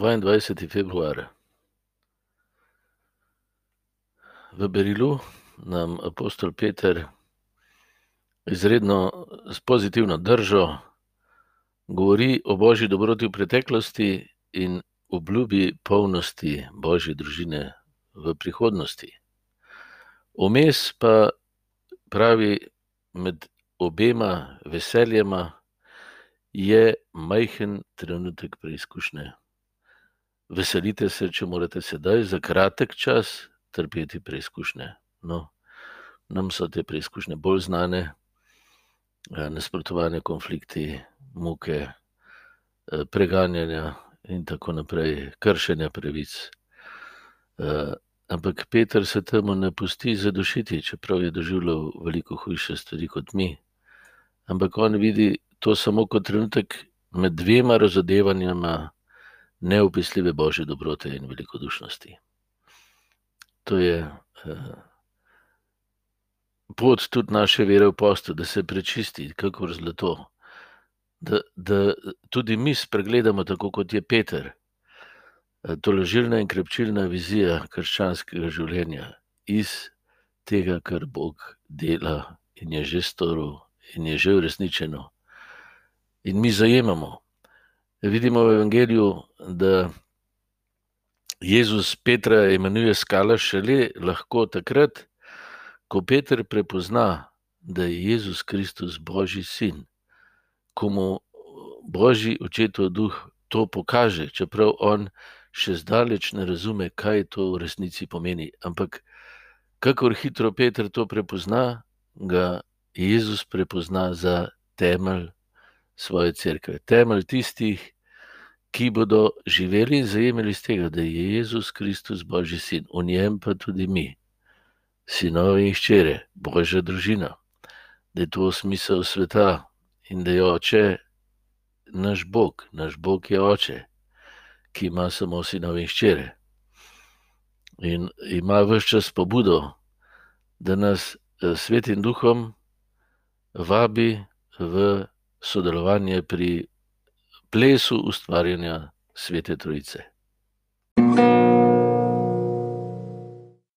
22. februar. V Berilu nam apostol Peter izredno s pozitivno držo govori o božji dobroti v preteklosti in obljubi polnosti božje družine v prihodnosti. Vmes pa pravi, med obema veseljema je majhen trenutek preizkušnje. Veselite se, če morate sedaj za kratek čas trpeti preizkušnje. No, nam so te preizkušnje bolj znane, nasprotovanje, konflikti, muke, preganjanja in tako naprej, kršenja pravic. Ampak Peter se temu ne pusti zadušiti, čeprav je doživljal veliko hujše stvari kot mi. Ampak on vidi to samo kot trenutek med dvema razodevanjema neopisljive božje dobrote in velikodušnosti. To je pot tudi naše vere v postu, da se prečisti, kakor zlato. Da, da tudi mi spregledamo, tako kot je Peter. Tolažilna in krepčilna vizija krščanskega življenja iz tega, kar Bog dela in je že storil in je že uresničeno. In mi zajemamo. Vidimo v Evangeliju, da Jezus Petra imenuje skala šele lahko takrat, ko Peter prepozna, da je Jezus Kristus Božji sin. Ko mu Božji očetov duh to pokaže, čeprav on še zdaleč ne razume, kaj to v resnici pomeni. Ampak kakor hitro Peter to prepozna, ga Jezus prepozna za temelj svoje cerkve. Temelj tistih, ki bodo živeli in zajemali iz tega, da je Jezus Kristus Božji sin, v njem pa tudi mi, sinovi in hčere, Božja družina, da je to smisel sveta in da je oče naš Bog, naš Bog je oče, ki ima samo sinove in hčere. In ima ves čas pobudo, da nas s svetim duhom vabi v sodelovanje pri plesu ustvarjanja Svete Trojice.